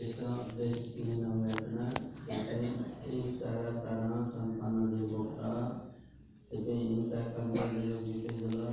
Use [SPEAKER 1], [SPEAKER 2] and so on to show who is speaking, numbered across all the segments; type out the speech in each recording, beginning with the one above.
[SPEAKER 1] इसका उद्देश्य तीन नवेदन ईसा कारण संपन्न देवता इनसा कर्म देव जीते जला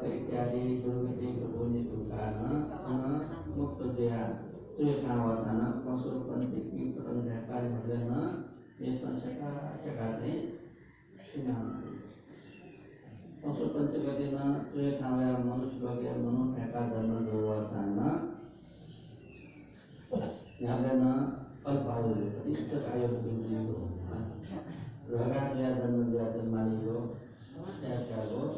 [SPEAKER 1] terjadi seperti kebunyi Tuhan eh, Maka dia Tuhi kawasana Masuk penting Perendahkan Bagaimana? Itu sekali Sinam Masuk penting Ketika Tuhi kawasana Sebagai menurut Dekat dan menurut Nyabena Pasbalu Itu kayu Bintu Raga dia dan menjadi maliyo, saya jago,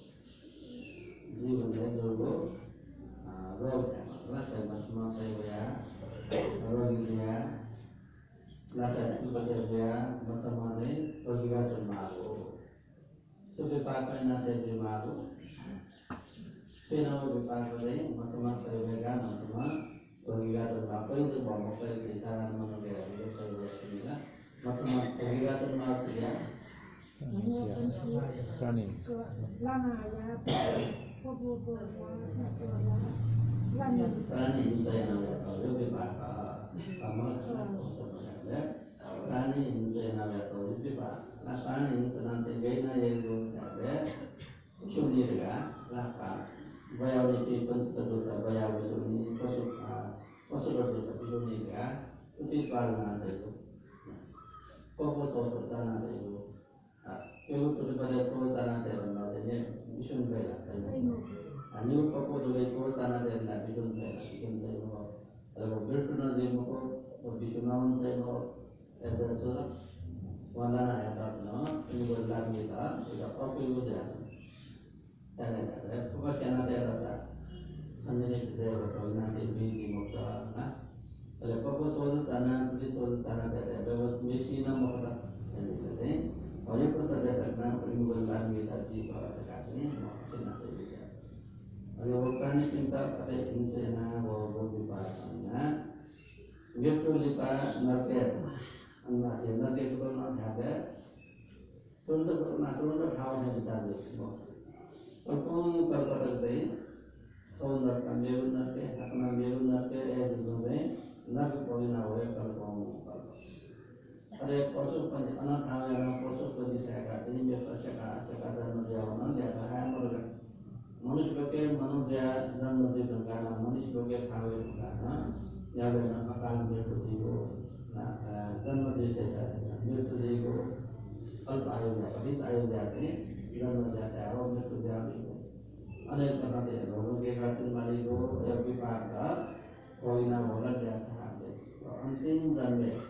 [SPEAKER 2] Popo
[SPEAKER 1] Sosa Sana Deyo Kyo Tuti Pada Sosa Sana Deyo Navya Vishun Vela Deyo Ani ko ko dole ko tana de la bidon de la bidon de mo ala birtu na de mo ko o bishuna on de mo eda so wala na ya ta no ni ko la mi ta ida ko ko yo de ta ne Ayawakani cinta kare insena wawo vipasana Yutu lipa nartir Anna cinta dikurna dhada Tunda kurna tunda dhawa cinta dikmo Tepung berperti Saundar kambiru nartir Hakna biru nartir Eh dikome Nabi poli wae kalpong अरे पशु पंच अनाथ आवे ना पशु पंच से का तीन में पशु का से का धर्म दिया होना लेता है मर मनुष्य लोग के मनुष्य जन्म दे प्रकार मनुष्य लोग के खावे प्रकार या वे न अकाल मृत्यु जीवो ना जन्म दे से मृत्यु जीवो अल्प आयु में अधिक आयु जाते जन्म जाते हैं और मृत्यु जाते अनेक प्रकार के रोगों के कारण वाली को या विपाक का कोई ना बोला जाता है अंतिम जन्म में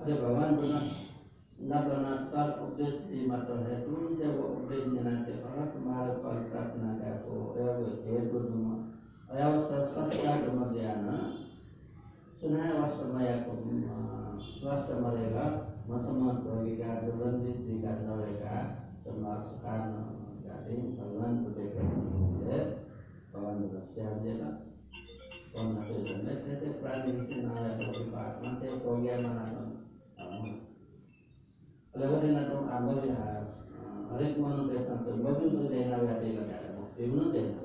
[SPEAKER 1] अरे भगवान बना न करना स्तर उपदेश की मात्र है। तुम जब उपदेश देना थे और तुम्हारे पर प्रार्थना का तो एवं हेतु तुम अयावस्था संस्कार मध्यान सुना है वास्तव में को स्वास्थ्य मरेगा मसमत होगा दुर्गंधित का दौड़ेगा समाज कारण जाते भगवान को देखे भगवान से हम देगा कौन थे प्राणी से ना है तो पाठ में थे हो गया मना રગડેના તો આંબલ્યા હરેક મનનું પ્રશ્ન છે બધું તો દેના વ્યાપી લગાડે એવું ન દેના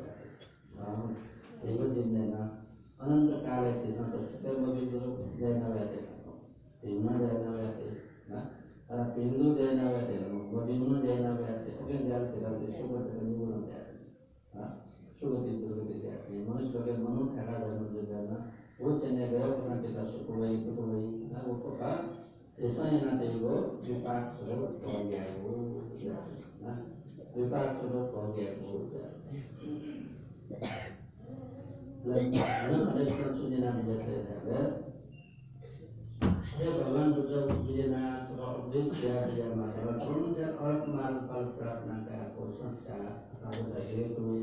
[SPEAKER 1] ini nanti itu juta suruh bongge buja juta suruh bongge buja lalu ada juta suruh nanti dia sedar ya bahkan juta suruh nanti suruh dia masalah pun dia orang kemarin berat nanti aku sesak kalau tadi itu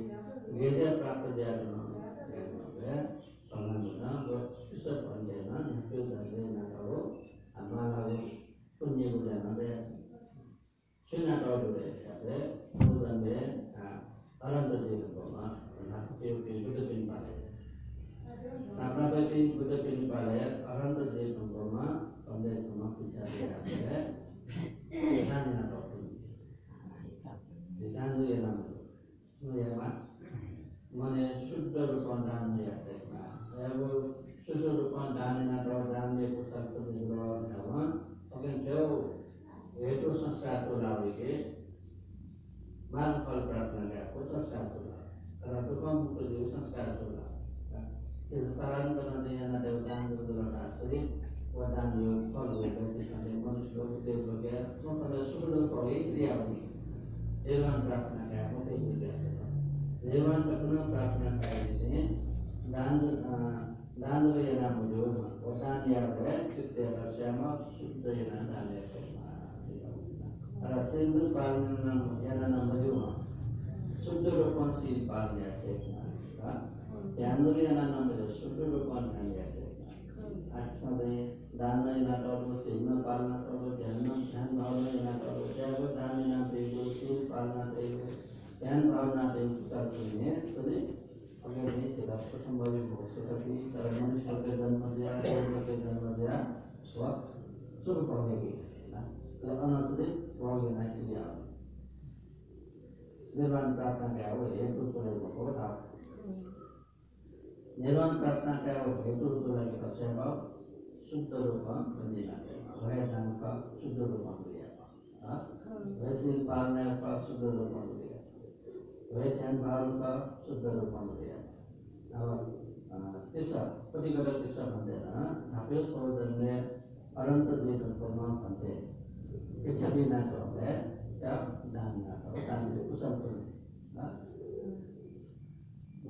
[SPEAKER 1] पर प्रार्थना में आपको संस्कार होला कारण तो कम को जो संस्कार होला त्यो सरान गर्दै यहाँ देवदान दुर्गा सरी वरदान यो फल हो गए सधैँ मनुष्य लोग देव हो गया उसमें समय सुखद प्रवे क्रिया होती देवान प्रार्थना का आपको कहीं मिल गया देवान कतना प्रार्थना का हैं दान दान या नाम हो वरदान या भए चित्त रक्षामा शुद्ध या दान या र सेन्दुर पालन याना मधुमा ಶುದ್ಧ ರೂಪವನ್ನು ಸ್ವೀಕಾರಣ చేసే ధ్యానంలో అన్నం మీద శుద్ధ రూపాన్ని ధ్యానం చేసే అసలు దానిలో ఇలాంటి శివ పాలన ధ్యానం ధ్యాన భావన ఇలాంటి కేవలం ధ్యాన ఇలాంటి తెలుగు శివ పాలన తెలుగు ధ్యాన భావన తెలుగు చదువునే అది अगर नहीं चला तो संभव है बहुत से कभी मनुष्य के जन्म दिया के जन्म दिया वह शुरू कर देगी तो अनंत वाले नहीं दिया निर्वाण प्रार्थना क्या है वो हेतु स्वरूप को बताओ निर्वाण प्रार्थना क्या है वो हेतु स्वरूप का स्वभाव शुद्ध रूप बंदी जाते वह धन का शुद्ध रूप मिलेगा वैसे पालने का शुद्ध रूप मिलेगा वह धन भाव का शुद्ध रूप मिलेगा और किस्सा पर्टिकुलर तीसरा बनते हैं ना आप इस हाफिज दिन में अनंत द्वीप को नाम बनते हैं इच्छा भी ना करो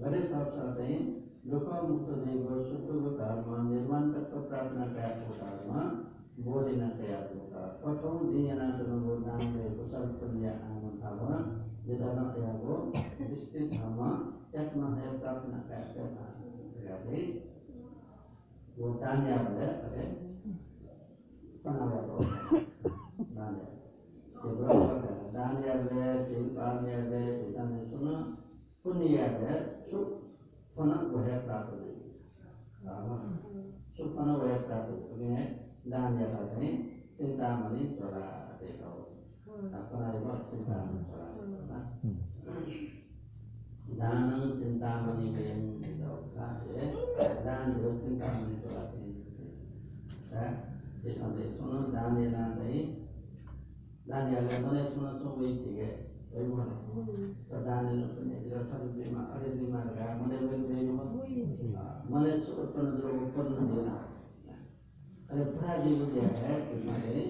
[SPEAKER 1] बरेच अवसाद आहे दुःखामुक्त दैव सुखदुःखात्मा निर्माण तत्व प्रार्थना तया होतात्मा बोधेन तया होता पठौ दीयनाशन बोधाम रे कुशल, पुण्य आम भाव यदान तया गो दृष्टि धाम त्यक्न है प्रार्थना तया त्यक्न वो तान्या बोले अरे पनावा को नान्या ये ब्रह्म पुण्य पुनः वह प्राप्त नहीं सु वह प्राप्त नहीं दान या करते चिंतामणि चोरा देखो अपना ये बात चिंतामणि चोरा दान चिंतामणि में देखो दान जो चिंतामणि चोरा है। ये संदेश सुनो, दान दान नहीं। दान या ले मने सुनो सुनो वही ठीक है। મને પણ જો ઉત્પન્ન દેના અને ફરાજી વિદ્યા હે માટે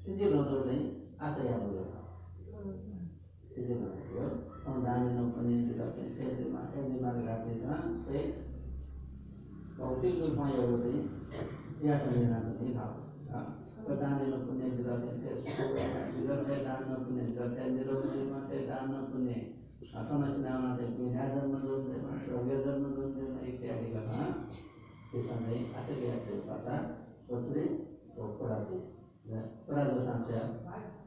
[SPEAKER 1] ત્રીજી નોંધો નહીં આશય બોલો ત્રીજી નોંધો પણ દાનનો પનીર રાખે છે તેમાં એની માર્ગ રાખે છે તે ભૌતિક રૂપમાં એવું નહીં ત્યાં તમે એના નથી લાવો પ્રધાનનો પનીર રાખે છે ईश्वरते दान पुण्य सत्याजीरो मते दान पुण्य असमचनामते विधा धर्म दोनते स्वर्ग धर्म दोनते इत्यादि कथा त्यसमै असै व्यक्ति भाषा सोच्ने पराजो पराजो सान्छ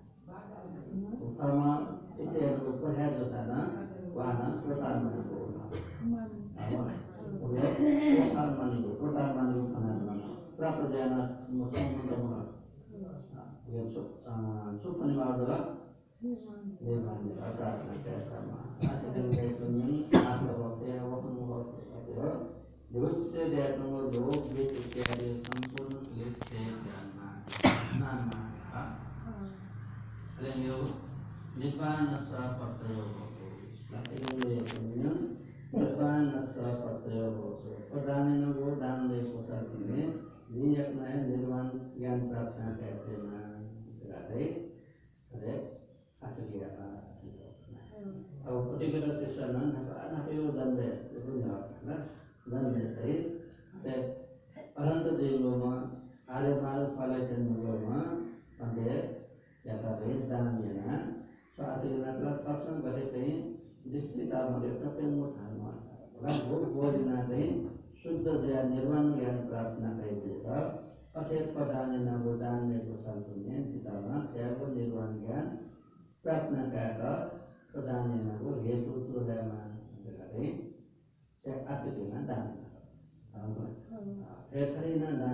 [SPEAKER 1] el reina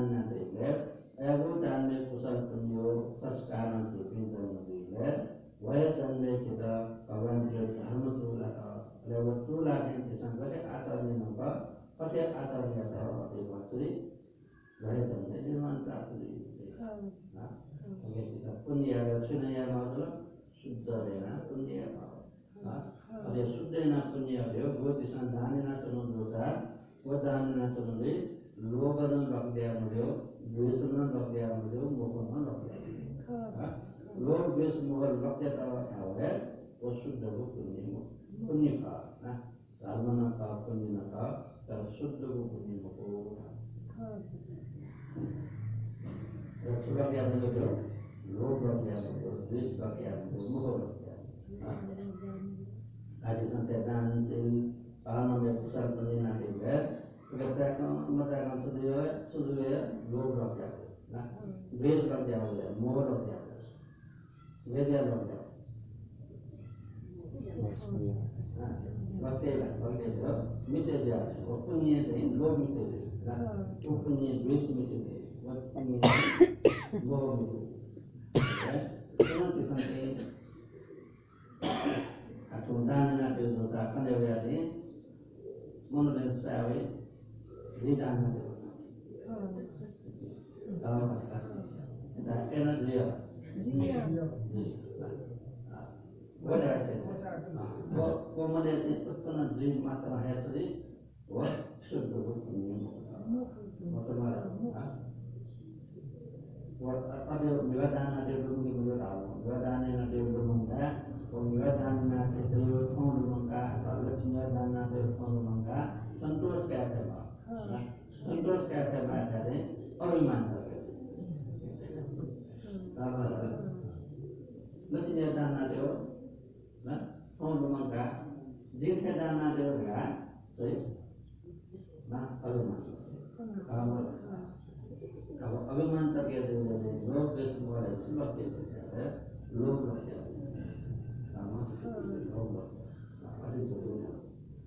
[SPEAKER 1] मुझो द्वेष लग्या मुझो मोह लग्या आज संत दान से पालन में कुशल पुण्य ना के Katakan mengatakan sedia sedia loh rakyat, nah, bes rakyat boleh, mau rakyat, beda rakyat. Nah, waktu lah, waktu itu, misal dia, Tahu tak? Kita kena dia. What I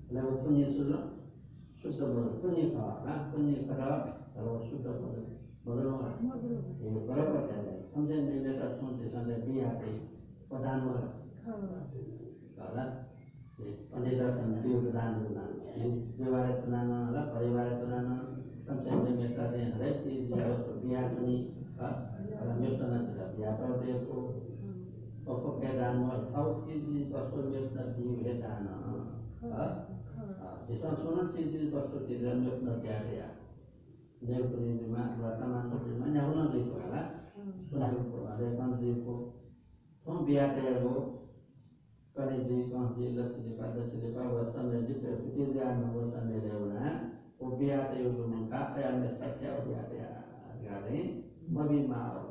[SPEAKER 1] એટલે પુણ્ય શુદ્ધ શુદ્ધ બોધ પુણ્ય ખાવા પુણ્ય કરવા તો શુદ્ધ બોધ प्रधान समझे मेरे का दे हर एक चीज जो तो भी आती का और मैं तो ना चला व्यापार दे को और को के दान वाला और चीज वस्तु में तो भी है दान हाँ Isang sunod si Dil Pastor si Dil na kaya Dia punya lima, rasa mantu lima, nyawa na di ko, ala? Sunod ko, ada kan di ko. Kung biya kaya ko, kani di ko, di la si di pa, da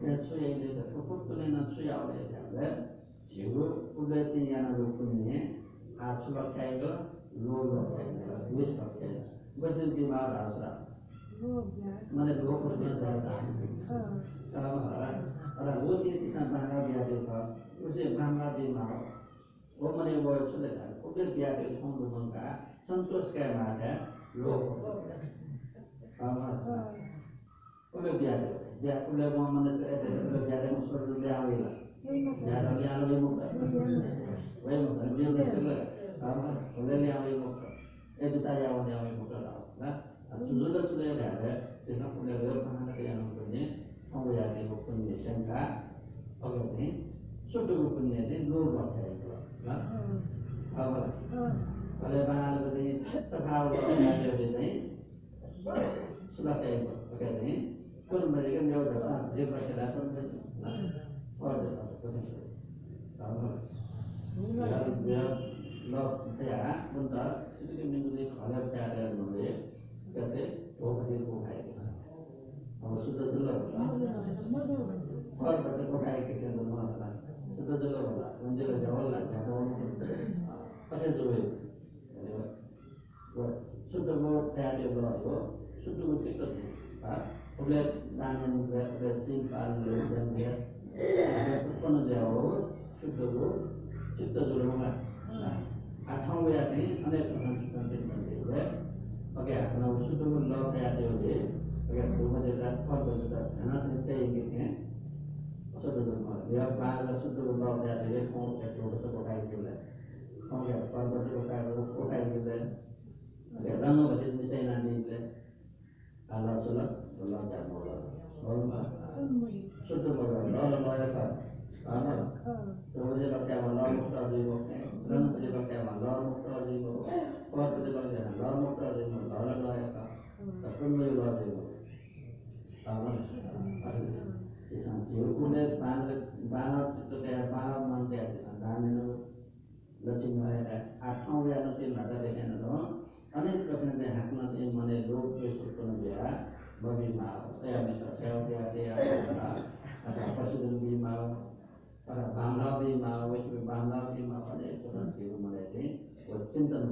[SPEAKER 1] chị mà này cũng là gì một phút cái suy nghĩ là một phút cái nó suy ảo để làm đấy chịu cũng để tin nhà nó cũng nhé à chú bác chạy đó luôn luôn chạy đó biết bác chạy बस बीमार आसरा मैंने दो प्रश्न जाता और वो चीज़ भांगा बिया देखा उसे भांगा बीमार वो मैंने वो जाए वो फिर बिया के हम लोगों का संतोष क्या बात है लोग ya kuliah mau menetek eh, ada kerjaan usul dulu awi lah. Dia awi muka. Awi muka dia udah iya. sila apa kuliah kan? dia awi muka. Eh kita ya awi awi muka lah. Nah, nah sudah sudah sudah ada ada kita punya dua pangan ke yang mau ya di bukan di sana oke ini. Sudah bukannya di luar kota itu lah apa kalau yang mana lebih terkawal yang lain sudah kayak apa kayak कुल मरीज़ ने दफ़ा जे बचला तो और दफ़ा तो यार यार लोग क्या बंदा इसके मिनट में खाना क्या कर रहे जैसे वो बच्चे को खाएगा और सुधा जला और बच्चे को खाए के अंदर मारा सुधा जला बोला मंदिर जवाल लग जाता है पता जो है सुधा को तैयार हो सुधा को ठीक कर हाँ उले दानन वे वे सिंह पाल ले जन है उत्पन्न शुद्ध वो चित्त जो होगा आठों वे आते हैं अनेक प्रकार के संदेश बनते हुए ओके अपना शुद्ध वो लौ तैयार हो गए ओके तो मुझे का फल बचता है तो हैं Saudara-saudara, dia bangga sudah berlalu dari dia kau itu betul betul kayak gitu. Kau ya, kau betul betul kayak gitu, kau kayak gitu. Ada orang yang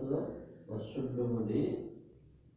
[SPEAKER 1] tuh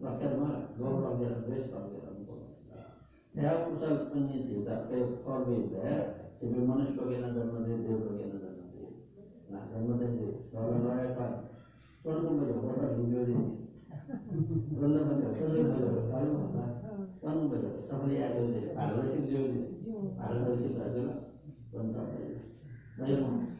[SPEAKER 1] Bagaimana? Gomong dan bes Ya, pusat penyidik, tapi berbeda. Jadi ini.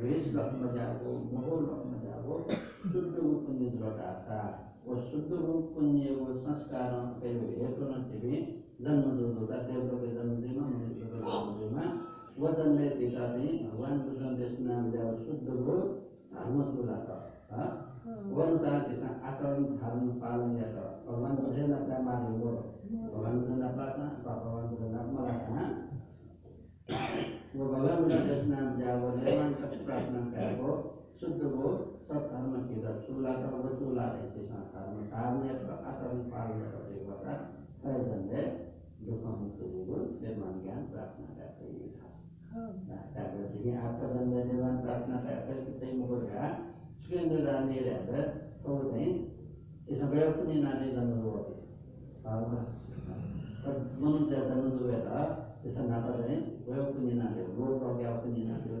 [SPEAKER 1] Rizbak menjawab, mengulang menjawab, sudah penyedot asar, sudah penyewas naskah hmm. yang kayu ya pun ada dan menurut ada yang dan menerima menerima dan menerima, wadah mereka tadi, wan bukan desna menjawab sudah harus berlaku, wan saat desa akan harus paling ya toh, wan bukan nak kamar ibu, wan bukan nak apa, apa wan bukan nak merasa, wabala bukan desna menjawab, wan दिमा वो जन्म दिता दि भगवान कृष्ण देश नाम जाओ शुद्ध रूप धर्म तुलाता हाँ अनुसार त्यसमा आचरण धर्म पालन गरेर भगवान् बुझेन मारे हो भगवान् बुझेन प्रार्थना भगवान् बुझेन मलाई वो भगवान बुझेन त्यसमा जाओ निर्माण प्रार्थना गरेको शुद्ध हो सब धर्म के चुला त अब चुला त्यसमा धर्म धार्मिक आचरण पालन गरेको गर्दा कतिजनाले दुःख मुक्तिको निर्माण ज्ञान प्रार्थना गर्दै त्यहाँपछि आत्मजन्म निर्माण प्रार्थना गर्दै त्यही मुखका सुरेन्द्र रानीहरूले कौ चाहिँ त्यसमा गयो पनि नानी जन्म मनुष्य जन्म दुबेर त्यसमा नाता चाहिँ गयो पनि नानी रोग अग्या पनि नानीलाई द्वेष लग गया पुण्य ना देवला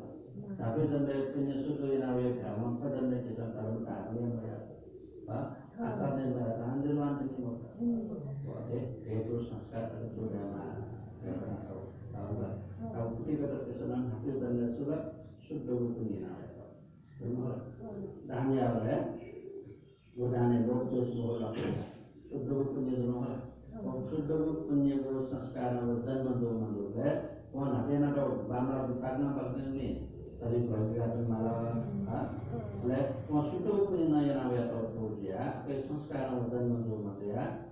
[SPEAKER 1] tapi sampai punya susu yang awal gampang, apa sampai bisa taruh kaku yang bayar, pak? Atau yang bayar tahan di luar negeri mau kasih? Oke, itu sangat
[SPEAKER 2] tertutup
[SPEAKER 1] ya mak, yang pernah tahu, tahu lah. Kau putih kata kesenangan hati dan lihat sudah sudah punya
[SPEAKER 2] awal, semua. Dan
[SPEAKER 1] ya oleh, mudah nih waktu semua orang sudah punya semua. Kau sudah punya kalau sekarang udah mandu mandu, pak? Kau nanti nak tahu, bangla bukan apa-apa ini dari bagian malam punya nanya nanya
[SPEAKER 3] atau weta utuja sekarang udah nunggu nundu matya